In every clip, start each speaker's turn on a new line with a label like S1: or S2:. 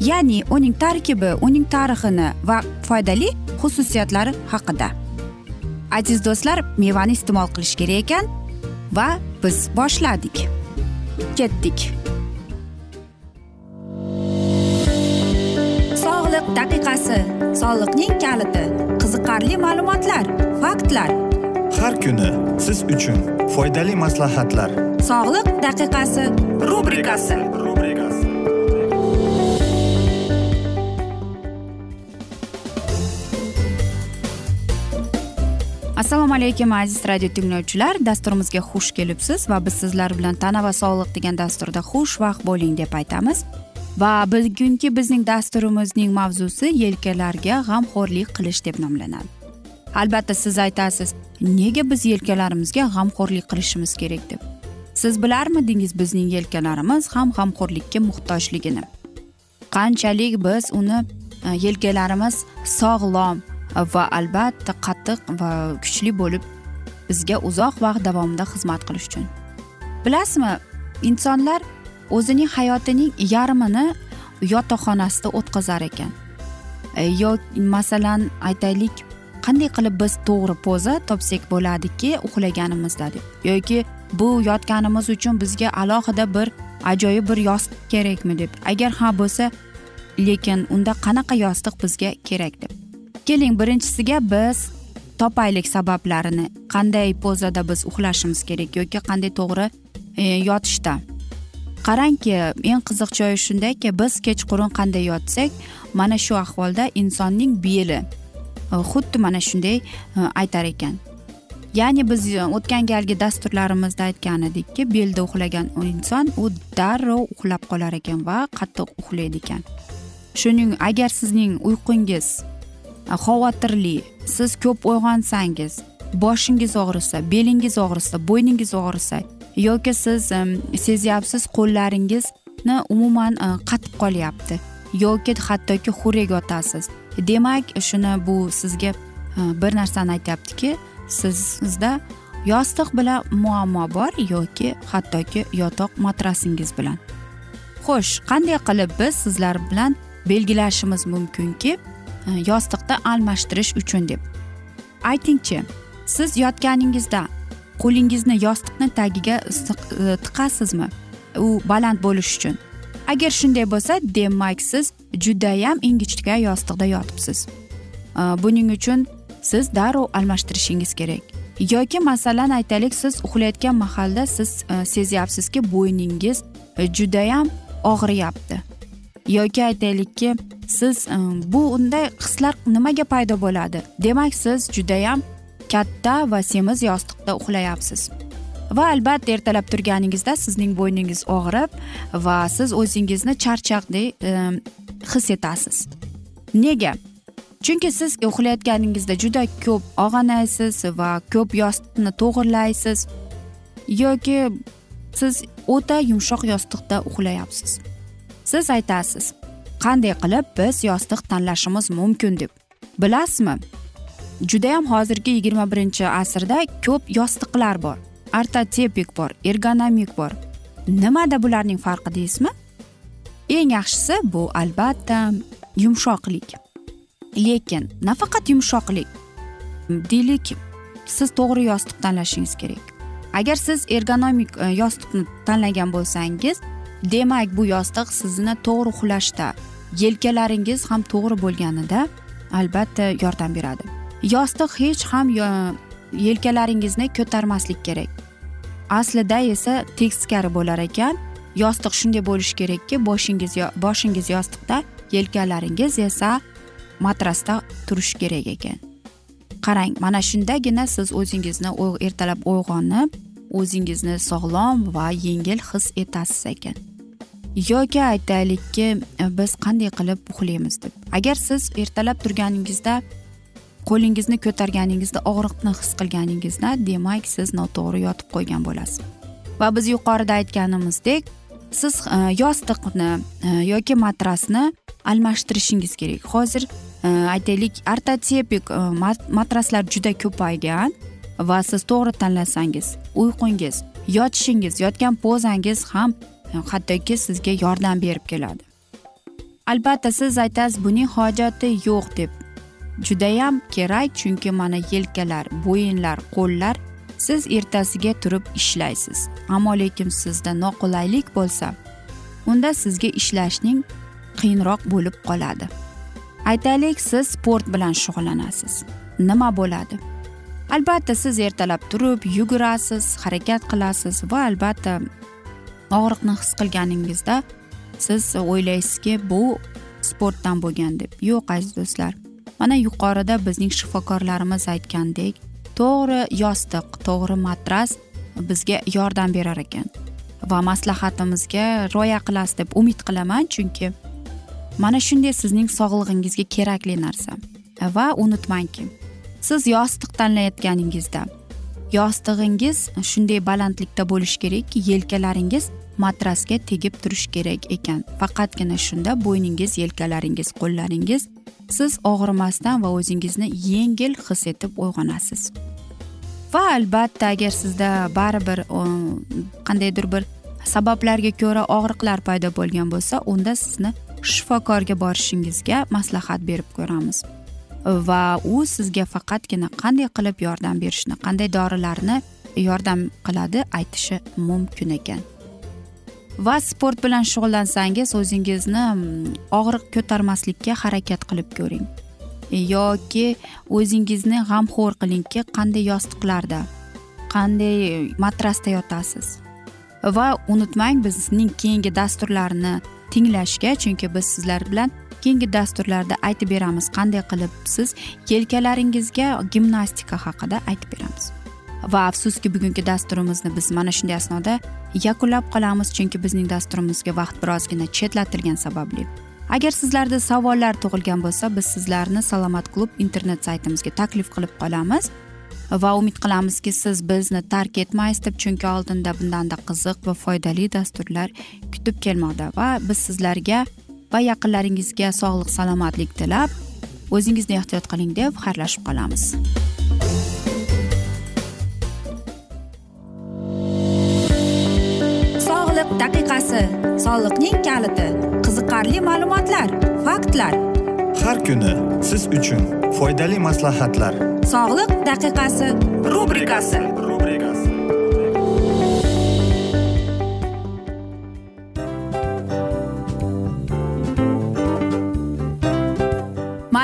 S1: Ya'ni uning tarkibi uning tarixini va foydali xususiyatlari haqida. Aziz do'stlar mevani iste'mol qilish kerak ekan va biz boshladik. Ketdik. Sog'liq daqiqasi soliqning kaliti qiziqarli ma'lumotlar faktlar.
S2: Har kuni siz uchun foydali maslahatlar.
S1: Sog'liq daqiqasi rubrikasi assalomu alaykum aziz radio tinglovchilar. Dasturimizga xush kelibsiz va biz sizlar bilan tana va sog'liq degan dasturda xushvaqt bo'ling deb aytamiz. Va bugungi bizning dasturimizning mavzusi yelkalarga g'amxo'rlik qilish deb nomlanadi. Albatta siz aytasiz nega biz yelkalarimizga g'amxo'rlik qilishimiz kerak deb? Siz bilarmidingiz bizning yelkalarimiz ham g'amxo'rlikka muhtojligini? Qanchalik biz uni e, yelkalarimiz sog'lom va albatta qattiq va kuchli bo'lib bizga uzoq vaqt davomida xizmat qilish uchun. Bilasizmi insonlar o'zining hayotining yarmini yotoqxonasida o'tkazar ekan. E, yo masalan aytaylik qanday qilib biz to'g'ri poza topsak bo'ladiki uxlaganimizda deb yoki bu yotganimiz uchun bizga alohida bir ajoyib bir yostiq kerakmi deb. Agar ha bo'lsa lekin unda qanaqa yostiq bizga kerak deb. Keling birinchisiga biz topaylik sabablarini. Qanday pozada biz uxlashimiz kerak yoki qanday to'g'ri e, yotishda. Qarangki eng qiziq joyi shundaki biz kechqurun qanday yotsak mana shu ahvolda insonning beli e, xuddi mana shunday e, aytar ekan. Ya'ni biz o'tgan galgi dasturlarimizda aytgan edikki belda uxlagan inson u darrov uxlab qolar ekan va qattiq uxlaydi ekan. Shuning agar sizning uyqungiz xavotirli. Siz ko'p uyg'onsangiz boshingiz og'risa belingiz og'risa bo'yningiz og'risa yoki siz sezyapsiz qo'llaringizni umuman e, qatib qolyapti yoki hattoki xurrak yotasiz demak shuni bu sizga e, bir narsani aytyaptiki sizda yostiq bilan muammo bor yoki hattoki yotoq matrasingiz bilan. Xo'sh qanday qilib biz sizlar bilan belgilashimiz mumkinki? E, yostiqda almashtirish uchun deb. Aytingchi siz yotganingizda qo'lingizni yostiqni tagiga e, tiqasizmi u baland bo'lishi uchun? Agar shunday bo'lsa demak siz judayam ingichka yostiqda yotibsiz. E, buning uchun siz darrov almashtirishingiz kerak. Yoki masalan aytaylik siz uxlayotgan mahalda siz sezyapsizki bo'yningiz judayam og'riyapti. Yoki aytaylikki siz e, bu unday hislar nimaga paydo bo'ladi? Demak siz judayam katta va semiz yostiqda uxlayapsiz. Va albatta ertalab turganingizda sizning bo'yningiz og'rib va siz o'zingizni charchaqdek his etasiz. Nega? Chunki siz uxlayotganingizda juda ko'p og'anaysiz va ko'p yostiqni to'g'irlaysiz yoki siz o'ta yumshoq yostiqda uxlayapsiz. Siz aytasiz qanday qilib biz yostiq tanlashimiz mumkin? deb. Bilasizmi? Judayam hozirgi yigirma birinchi asrda ko'p yostiqlar bor ortotepik bor ergonomik bor. Nimada bularning farqi deysizmi? Eng yaxshisi bu albatta yumshoqlik. Lekin nafaqat yumshoqlik. Deylik siz to'g'ri yostiq tanlashingiz kerak. Agar siz ergonomik e, yostiqni tanlagan bo'lsangiz demak bu yostiq sizni to'g'ri uxlashda yelkalaringiz ham to'g'ri bo'lganida albatta yordam beradi. Yostiq hech ham yelkalaringizni ko'tarmaslik kerak. Aslida esa teskari bo'lar ekan. Yostiq shunday bo'lishi kerakki boshingiz boshingiz yostiqda yelkalaringiz esa matrasda turishi kerak ekan. Qarang mana shundagina siz o'zingizni ertalab uyg'onib o'zingizni sog'lom va yengil his etasiz ekan. Yoki aytaylikki biz qanday qilib uxlaymiz deb. Agar siz ertalab turganingizda qo'lingizni ko'targaningizda og'riqni his qilganingizda demak siz noto'g'ri yotib qo'ygan bo'lasiz. Va biz yuqorida aytganimizdek siz e, yostiqni e, yoki matrasni almashtirishingiz kerak. Hozir e, aytaylik ortotepik matraslar juda ko'paygan. Va siz to'g'ri tanlasangiz uyqungiz yotishingiz yotgan pozangiz ham hattoki sizga yordam berib keladi. Albatta siz aytasiz buning hojati yo'q deb. Judayam kerak chunki mana yelkalar bo'yinlar qo'llar siz ertasiga turib ishlaysiz. Ammo lekin sizda noqulaylik bo'lsa unda sizga ishlashning qiyinroq bo'lib qoladi. Aytaylik siz sport bilan shug'ullanasiz. Nima bo'ladi? Albatta siz ertalab turib yugurasiz harakat qilasiz va albatta og'riqni his qilganingizda siz o'ylaysizki bu sportdan bo'lgan deb. Yo'q aziz do'stlar. Mana yuqorida bizning shifokorlarimiz aytgandek to'g'ri yostiq to'g'ri matras bizga yordam berar ekan va maslahatimizga rioya qilasiz deb umid qilaman chunki mana shunday sizning sog'lig'ingizga kerakli narsa. Va unutmangki siz yostiq tanlayotganingizda yostig'ingiz shunday balandlikda bo'lishi kerakki yelkalaringiz matrasga tegib turishi kerak ekan. Faqatgina shunda bo'yningiz yelkalaringiz qo'llaringiz siz og'rimasdan va o'zingizni yengil his etib uyg'onasiz. Va albatta agar sizda baribir qandaydir bir sabablarga ko'ra og'riqlar paydo bo'lgan bo'lsa unda sizni shifokorga borishingizga maslahat berib ko'ramiz. Va u sizga faqatgina qanday qilib yordam berishni qanday dorilarni yordam qiladi aytishi mumkin ekan. Va sport bilan shug'ullansangiz o'zingizni mm, og'riq ko'tarmaslikka harakat qilib ko'ring. Yoki o'zingizni g'amxo'r qilingki qanday yostiqlarda qanday e, matrasda yotasiz. Va unutmang bizning keyingi dasturlarni tinglashga chunki biz sizlar bilan keyingi dasturlarda aytib beramiz qanday qilib siz yelkalaringizga gimnastika haqida aytib beramiz. Va afsuski bugungi dasturimizni biz mana shunday asnoda yakunlab qolamiz chunki bizning dasturimizga vaqt birozgina chetlatilgani sababli. Agar sizlarda savollar tug'ilgan bo'lsa biz sizlarni salomat klub internet saytimizga taklif qilib qolamiz. Va umid qilamizki siz bizni tark etmaysiz deb chunki oldinda bundanda qiziq va foydali dasturlar kutib kelmoqda. Va biz sizlarga va yaqinlaringizga sog'lik salomatlik tilab o'zingizni ehtiyot qiling deb xayrlashib qolamiz. Daqiqasi soliqning kaliti qiziqarli ma'lumotlar faktlar.
S2: Har kuni siz uchun foydali maslahatlar.
S1: Sog'liq daqiqasi rubrikasi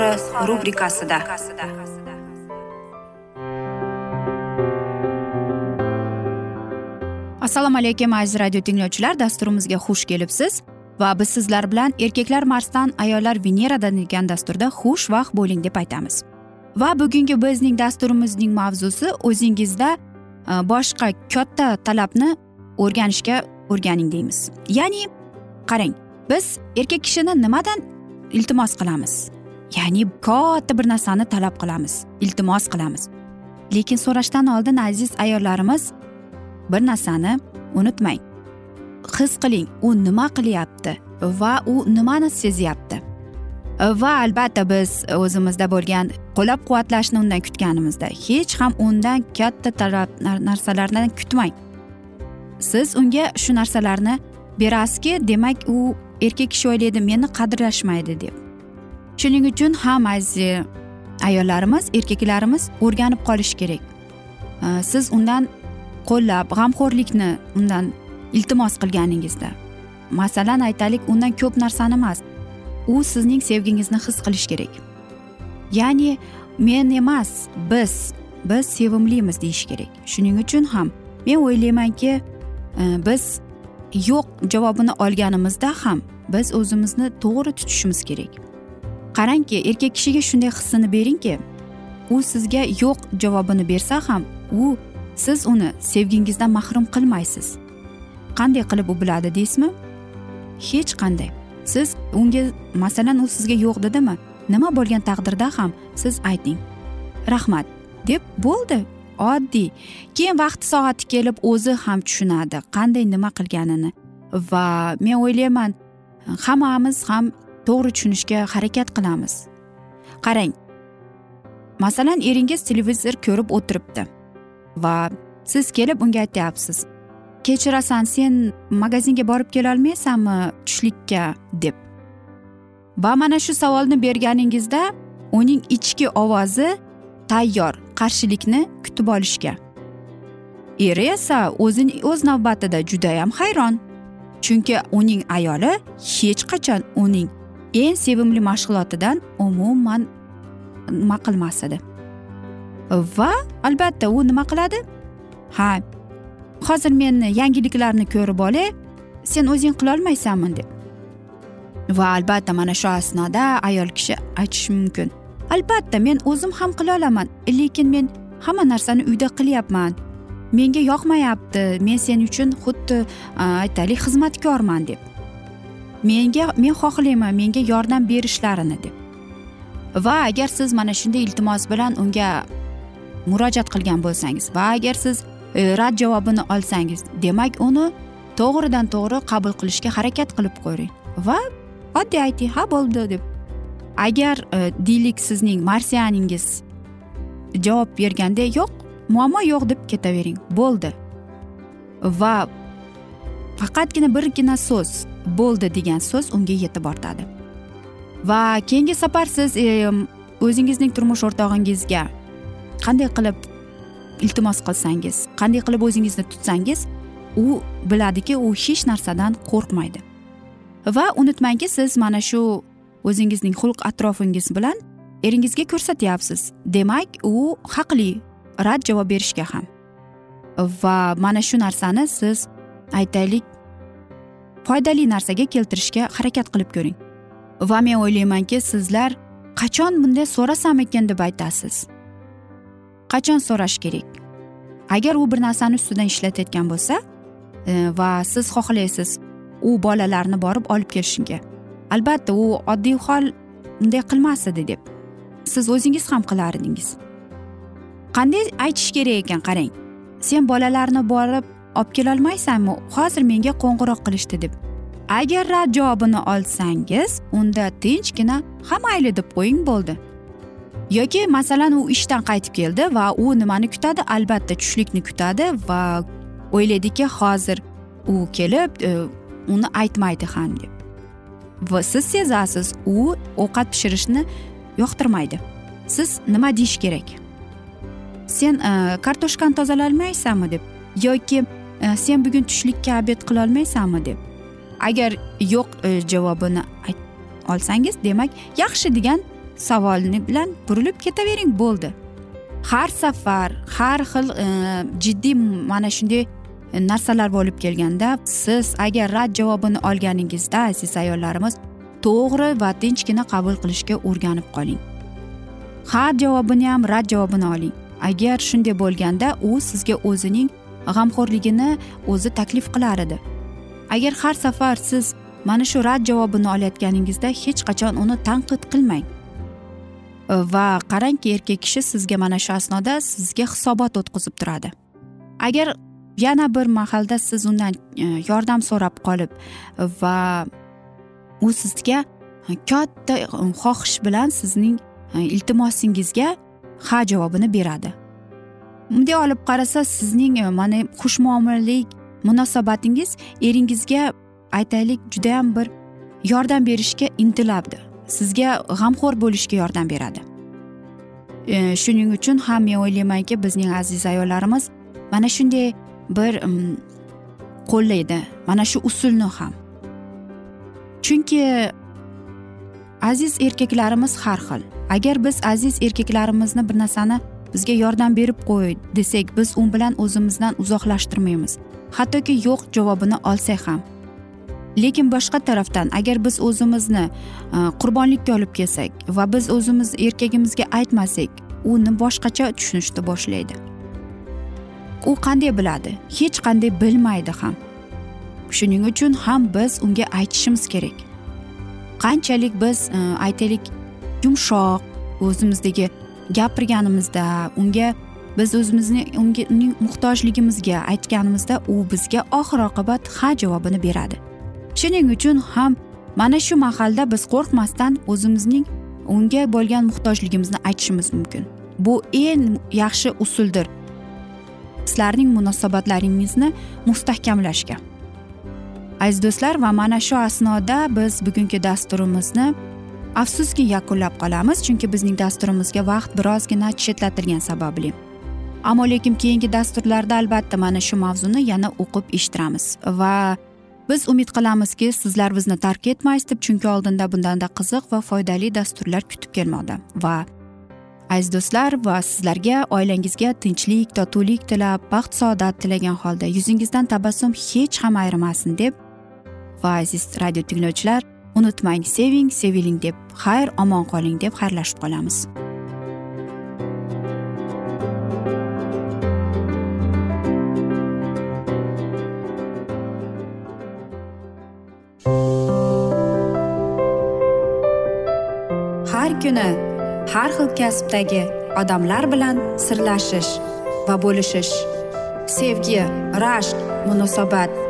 S1: iftori rubrikasida. Assalomu alaykum aziz radio tinglovchilar. Dasturimizga xush kelibsiz. Va biz sizlar bilan erkaklar marsdan ayollar veneradan degan dasturda xush vaqt bo'ling deb aytamiz. Va bugungi bizning dasturimizning mavzusi o'zingizda e, boshqa katta talabni o'rganishga o'rganing deymiz. Ya'ni qarang biz erkak kishini nimadan iltimos qilamiz? Ya'ni katta bir narsani talab qilamiz iltimos qilamiz. Lekin so'rashdan oldin aziz ayollarimiz bir narsani unutmang. His qiling u nima qilyapti va u nimani sezyapti. Va albatta biz o'zimizda bo'lgan qo'llab quvvatlashni undan kutganimizda hech ham undan katta talab narsalarni kutmang. Siz unga shu narsalarni berasizki demak u erkak kishi o'ylaydi meni qadrlashmaydi deb. Shuning uchun ham aziz ayollarimiz erkaklarimiz o'rganib qolishi kerak. Siz undan qo'llab g'amxo'rlikni undan iltimos qilganingizda. Masalan aytaylik undan ko'p narsani emas. U sizning sevgingizni his qilishi kerak. Ya'ni men emas biz biz sevimlimiz deyish kerak. Shuning uchun ham men o'ylaymanki e, biz yo'q javobini olganimizda ham biz o'zimizni to'g'ri tutishimiz kerak. Qarangki erkak kishiga shunday hissini beringki u sizga yo'q javobini bersa ham u siz uni sevgingizdan mahrum qilmaysiz. Qanday qilib u biladi deysizmi? Hech qanday. Siz unga masalan u sizga yo'q dedimi? Nima bo'lgan taqdirda ham siz ayting. Rahmat. Deb bo'ldi. Oddiy. Keyin vaqti soati kelib o'zi ham tushunadi qanday nima qilganini. Va men o'ylayman hammamiz ham to'g'ri tushunishga harakat qilamiz. Qarang masalan eringiz televizor ko'rib o'tiribdi va siz kelib unga aytyapsiz kechirasan sen magazinga borib kelolmaysanmi tushlikka? deb. Va mana shu savolni berganingizda uning ichki ovozi tayyor qarshilikni kutib olishga. Eri esa o'zi o'z navbatida judayam hayron chunki uning ayoli hech qachon uning eng sevimli mashg'ulotidan umuman nima qilmas edi va albatta u nima qiladi? Ha hozir men yangiliklarni ko'rib olay sen o'zing qilolmaysanmi deb. Va albatta mana shu asnoda ayol kishi aytishi mumkin. Albatta men o'zim ham qila olaman lekin men hamma narsani uyda qilyapman. Menga yoqmayapti men sen uchun xuddi aytaylik xizmatkorman deb. Menga men xohlayman menga yordam berishlarini deb. Va agar siz mana shunday iltimos bilan unga murojaat qilgan bo'lsangiz va agar siz e, rad javobini olsangiz demak uni to'g'ridan to'g'ri qabul qilishga harakat qilib ko'ring. Va oddiy ayting ha bo'ldi deb. Agar e, deylik sizning marsianingiz javob berganda yo'q muammo yo'q deb ketavering bo'ldi. Va faqatgina birgina so'z. Bo'ldi degan so'z unga yetib ortadi. Va keyingi safar siz e, o'zingizning turmush o'rtog'ingizga qanday qilib iltimos qilsangiz qanday qilib o'zingizni tutsangiz u biladiki u hech narsadan qo'rqmaydi. Va unutmangki siz mana shu o'zingizning xulq atrofingiz bilan eringizga ko'rsatyapsiz. Demak u haqli rad javob berishga ham. Va mana shu narsani siz aytaylik foydali narsaga keltirishga harakat qilib ko'ring. Va men o'ylaymanki sizlar qachon bunday so'rasam ekan deb aytasiz. Qachon so'rash kerak? Agar u bir narsani ustidan ishlatayotgan bo'lsa e, va siz xohlaysiz u bolalarni borib olib kelishga albatta u oddiy hol unday qilmas edi deb. Siz o'zingiz ham qilardingiz qanday aytish kerak ekan qarang. Sen bolalarni borib olib kelolmaysanmi? Hozir menga qo'ng'iroq qilishdi deb. Agar rad javobini olsangiz unda tinchgina ha mayli deb qo'ying bo'ldi. Yoki masalan u ishdan qaytib keldi va u nimani kutadi? Albatta tushlikni kutadi va o'ylaydiki hozir u kelib e, uni aytmaydi ham deb. Va siz sezasiz u ovqat pishirishni yoqtirmaydi. Siz nima deyish kerak? Sen e, kartoshkani tozalolmaysanmi deb? Yoki Э, sen bugun tushlikka obed qilolmaysanmi? deb. Agar yo'q e, javobini olsangiz demak yaxshi degan savolni bilan burilib ketavering bo'ldi. Har safar har xil e, jiddiy mana shunday e, narsalar bo'lib kelganda siz agar rad javobini olganingizda aziz ayollarimiz to'g'ri va tinchgina qabul qilishga o'rganib qoling. Ha javobini ham rad javobini oling. Agar shunday bo'lganda u sizga o'zining g'amxo'rligini o'zi taklif qilar edi. Agar har safar siz mana shu rad javobini olayotganingizda hech qachon uni tanqid qilmang. Va qarangki erkak kishi sizga mana shu asnoda sizga hisobot o'tkazib turadi. Agar yana bir mahalda siz undan e, yordam so'rab qolib va u sizga katta xohish bilan sizning e, iltimosingizga ha javobini beradi. Bunday olib qarasa sizning e, mana xushmuomalalik munosabatingiz eringizga aytaylik judayam bir yordam berishga intiladi sizga g'amxo'r bo'lishga yordam beradi. E, shuning uchun ham men o'ylaymanki bizning aziz ayollarimiz mana shunday bir qo'llaydi. Mana shu usulni ham. Chunki aziz erkaklarimiz har xil. Agar biz aziz erkaklarimizni bir narsani bizga yordam berib qo'y desak biz u bilan o'zimizdan uzoqlashtirmaymiz. Hattoki yo'q javobini olsak ham. Lekin boshqa tarafdan agar biz o'zimizni e, qurbonlikka olib kelsak va biz o'zimiz erkagimizga aytmasak uni boshqacha tushunishni boshlaydi. U qanday biladi? Hech qanday bilmaydi ham. Shuning uchun ham biz unga aytishimiz kerak. Qanchalik biz e, aytaylik yumshoq o'zimizdagi gapirganimizda unga biz o'zimizni unga uning muhtojligimizga aytganimizda u bizga oxir oqibat ha javobini beradi. Shuning uchun ham mana shu mahalda biz qo'rqmasdan o'zimizning unga bo'lgan muhtojligimizni aytishimiz mumkin. Bu eng yaxshi usuldir. Sizlarning munosabatlaringizni mustahkamlashga. Aziz do'stlar va mana shu asnoda biz bugungi dasturimizni afsuski yakunlab qolamiz chunki bizning dasturimizga vaqt birozgina chetlatilgani sababli. Ammo lekin keyingi dasturlarda albatta mana shu mavzuni yana o'qib eshittiramiz va biz umid qilamizki sizlar bizni tark etmaysiz deb chunki oldinda bundanda qiziq va foydali dasturlar kutib kelmoqda. Va aziz do'stlar va sizlarga oilangizga tinchlik totuvlik tilab baxt saodat tilagan holda yuzingizdan tabassum hech ham ayrimasin deb va aziz radio tinglovchilar unutmang seving seviling deb xayr omon qoling deb xayrlashib qolamiz. Har kuni har xil kasbdagi odamlar bilan sirlashish va bo'lishish. Sevgi rashq munosabat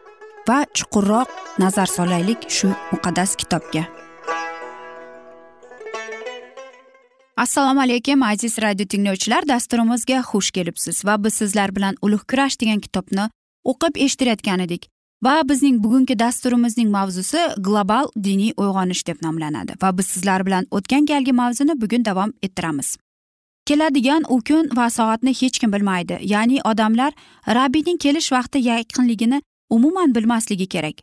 S1: va chuqurroq nazar solaylik shu muqaddas kitobga. Assalomu alaykum aziz radio tinglovchilar. Dasturimizga xush kelibsiz va biz sizlar bilan ulug' kurash degan kitobni o'qib eshittirayotgan edik va bizning bugungi dasturimizning mavzusi global diniy uyg'onish deb nomlanadi va biz sizlar bilan o'tgan galgi mavzuni bugun davom ettiramiz. Keladigan u kun va soatni hech kim bilmaydi ya'ni odamlar rabbiyning kelish vaqti yaqinligini umuman bilmasligi kerak.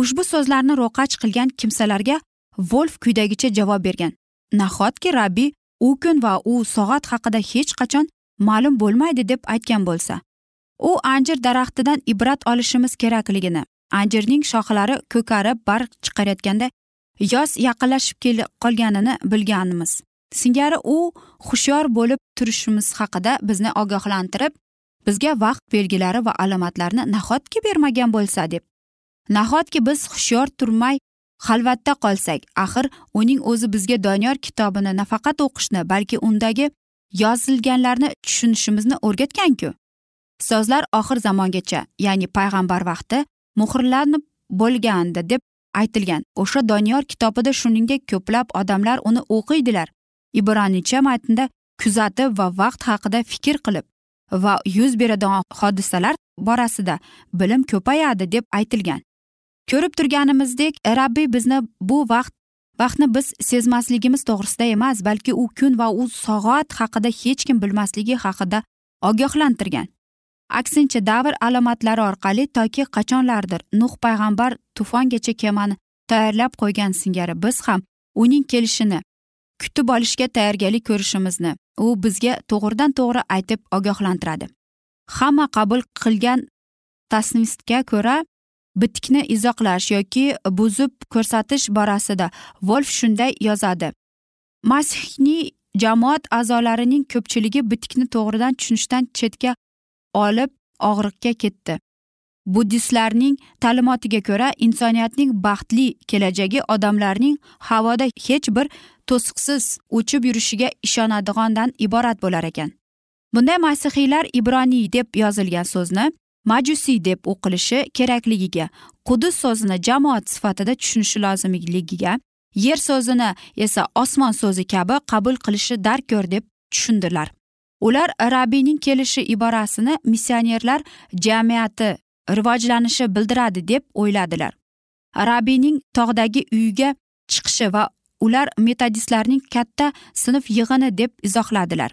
S1: Ushbu so'zlarni ro'qach qilgan kimsalarga volf quyidagicha javob bergan. Nahotki rabbiy u kun va u soat haqida hech qachon ma'lum bo'lmaydi deb aytgan bo'lsa? U anjir daraxtidan ibrat olishimiz kerakligini anjirning shoxlari ko'karib barq chiqarayotganda yoz yaqinlashib qolganini bilganmiz. Singari u hushyor bo'lib turishimiz haqida bizni ogohlantirib bizga vaqt belgilari va alomatlarni nahotki bermagan bo'lsa deb. Nahotki biz hushyor turmay xalvatda qolsak axir uning o'zi bizga doniyor kitobini nafaqat o'qishni balki undagi yozilganlarni tushunishimizni o'rgatganku. So'zlar oxir zamongacha ya'ni payg'ambar vaqti muhrlanib bo'lgandi deb aytilgan. O'sha doniyor kitobida shuningdek ko'plab odamlar uni o'qiydilar. Ibronicha matnda kuzatib va vaqt haqida fikr qilib va yuz beradigan hodisalar borasida bilim ko'payadi deb aytilgan. Ko'rib turganimizdek e, rabbiy bizni bu vaqt vaqtni biz sezmasligimiz to'g'risida emas balki u kun va u soat haqida hech kim bilmasligi haqida ogohlantirgan. Aksincha davr alomatlari orqali toki qachonlardir nuh payg'ambar tufongacha kemani tayyorlab qo'ygan singari biz ham uning kelishini kutib olishga tayyorgarlik ko'rishimizni u bizga to'g'ridan to'g'ri aytib ogohlantiradi. Hamma qabul qilgan tasnifga ko'ra bitikni izohlash yoki buzib ko'rsatish borasida volf shunday yozadi. Masihniy jamoat a'zolarining ko'pchiligi bitikni to'g'ridan tushunishdan chetga olib og'riqqa ketdi. Buddistlarning ta'limotiga ko'ra insoniyatning baxtli kelajagi odamlarning havoda hech bir to'siqsiz uchib yurishiga ishonadigandan iborat bo'lar ekan. Bunday masihiylar ibroniy deb yozilgan so'zni majusiy deb o'qilishi kerakligiga qudus so'zini jamoat sifatida tushunishi lozimligiga yer so'zini esa osmon so'zi kabi qabul qilishi darkor deb tushundilar. Ular rabbiyning kelishi iborasini missionerlar jamiyati rivojlanishi bildiradi deb o'yladilar. Rabiyning tog'dagi uyiga chiqishi va ular metodistlarning katta sinf yig'ini deb izohladilar.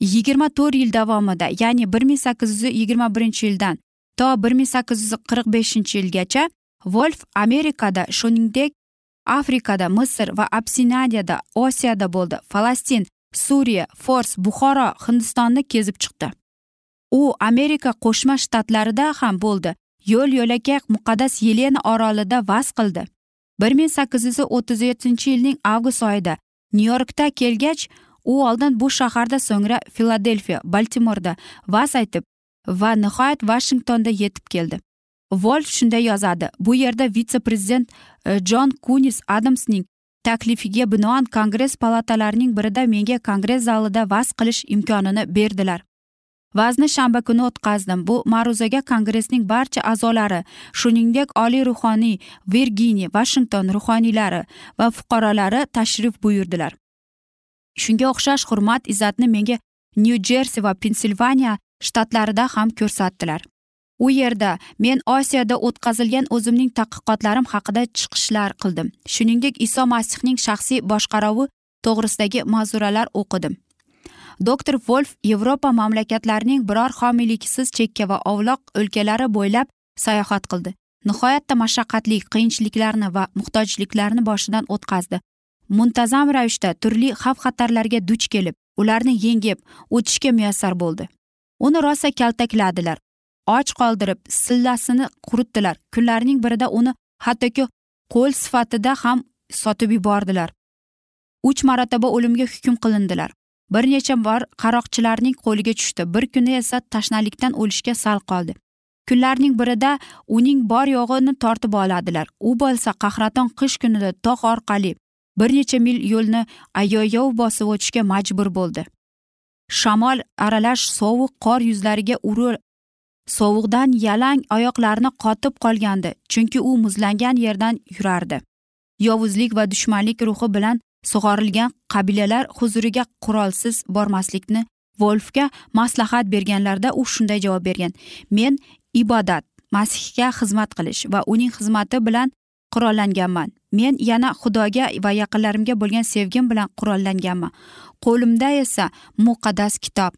S1: Yigirma to'rt yil davomida ya'ni bir ming sakkiz yuz yigirma birinchi yildan to bir ming sakkiz yuz qirq beshinchi yilgacha volf amerikada shuningdek afrikada misr va absinadiyada osiyoda bo'ldi. Falastin suriya fors buxoro hindistonni kezib chiqdi. U amerika qo'shma shtatlarida ham bo'ldi. Yo'l yo'lakay muqaddas yelena orolida vaz qildi. bir ming sakkiz yuz o'ttiz yettinchi yilning avgust oyida nyu yorkda kelgach u oldin bu shaharda so'ngra filadelfiya baltimorda vaz aytib va nihoyat vashingtonda yetib keldi. Volf shunday yozadi bu yerda vitse prezident e, jon kunis adamsning taklifiga binoan kongress palatalarining birida menga kongress zalida vaz qilish imkonini berdilar. Vazni shanba kuni o'tkazdim. Bu ma'ruzaga kongressning barcha a'zolari shuningdek oliy ruhoniy virginiya vashington ruhoniylari va fuqarolari tashrif buyurdilar. Shunga o'xshash hurmat izzatni menga nyu jersi va pensilvaniya shtatlarida ham ko'rsatdilar. U yerda men osiyoda o'tkazilgan o'zimning tadqiqotlarim haqida chiqishlar qildim. Shuningdek iso masihning shaxsiy boshqaruvi to'g'risidagi mavzuralar o'qidim. Doktor volf yevropa mamlakatlarining biror homiyliksiz chekka va ovloq o'lkalari bo'ylab sayohat qildi. Nihoyatda mashaqqatli qiyinchiliklarni va muhtojliklarni boshidan o'tkazdi. Muntazam ravishda turli xavf xatarlarga duch kelib ularni yengib o'tishga muyassar bo'ldi. Uni rosa kaltakladilar. Och qoldirib sillasini quritdilar. Kunlarning birida uni hattoki qo'l sifatida ham sotib yubordilar. Uch marotaba o'limga hukm qilindilar. Bir necha bor qaroqchilarning qo'liga tushdi. Bir kuni esa tashnalikdan o'lishga sal qoldi. Kunlarning birida uning bor yo'g'ini tortib oladilar. U bo'lsa qahraton qish kunida tog' orqali bir necha mil yo'lni ayoyov bosib o'tishga majbur bo'ldi. Shamol aralash sovuq qor yuzlariga urib sovuqdan yalang oyoqlarini qotib qolgandi chunki u muzlangan yerdan yurardi. Yovuzlik va dushmanlik ruhi bilan sug'orilgan qabilalar huzuriga qurolsiz bormaslikni volfga maslahat berganlarida u shunday javob bergan. Men ibodat masihga xizmat qilish va uning xizmati bilan qurollanganman. Men yana xudoga va yaqinlarimga bo'lgan sevgim bilan qurollanganman. Qo'limda esa muqaddas kitob.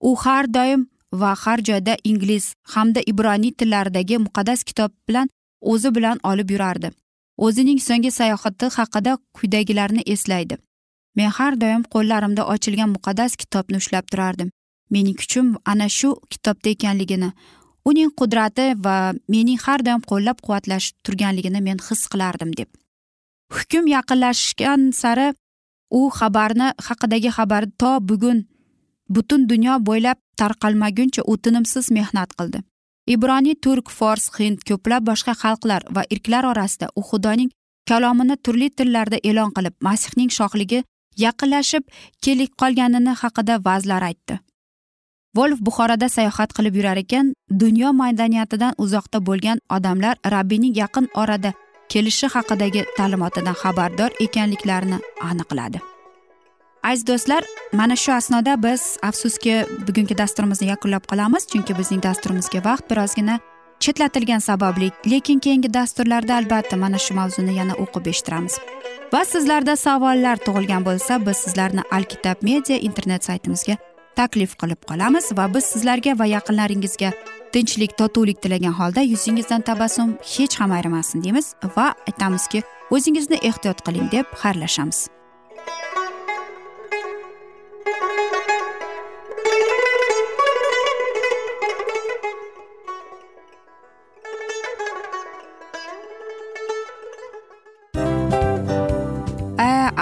S1: U har doim va har joyda ingliz hamda ibroniy tillaridagi muqaddas kitob bilan o'zi bilan olib yurardi. O'zining so'nggi sayohati haqida quyidagilarni eslaydi. Men har doim qo'llarimda ochilgan muqaddas kitobni ushlab turardim. Mening kuchim ana shu kitobda ekanligini uning qudrati va mening har doim qo'llab quvvatlash turganligini men his qilardim deb. Hukm yaqinlashgan sari u xabarni haqidagi xabar to bugun butun dunyo bo'ylab tarqalmaguncha u tinimsiz mehnat qildi. Ibroniy turk fors hind ko'plab boshqa xalqlar va irklar orasida u xudoning kalomini turli tillarda e'lon qilib masihning shohligi yaqinlashib kelib qolganini haqida va'zlar aytdi. Volf buxoroda sayohat qilib yurar ekan dunyo madaniyatidan uzoqda bo'lgan odamlar rabbiyning yaqin orada kelishi haqidagi ta'limotidan xabardor ekanliklarini aniqladi. Aziz do'stlar mana shu asnoda biz afsuski bugungi dasturimizni yakunlab qolamiz chunki bizning dasturimizga vaqt birozgina chetlatilgani sababli lekin keyingi dasturlarda albatta mana shu mavzuni yana o'qib eshittiramiz. Va sizlarda savollar tug'ilgan bo'lsa biz sizlarni alkitab media internet saytimizga taklif qilib qolamiz va biz sizlarga va yaqinlaringizga tinchlik totuvlik tilagan holda yuzingizdan tabassum hech ham ayrimasin deymiz. Va aytamizki o'zingizni ehtiyot qiling deb xayrlashamiz.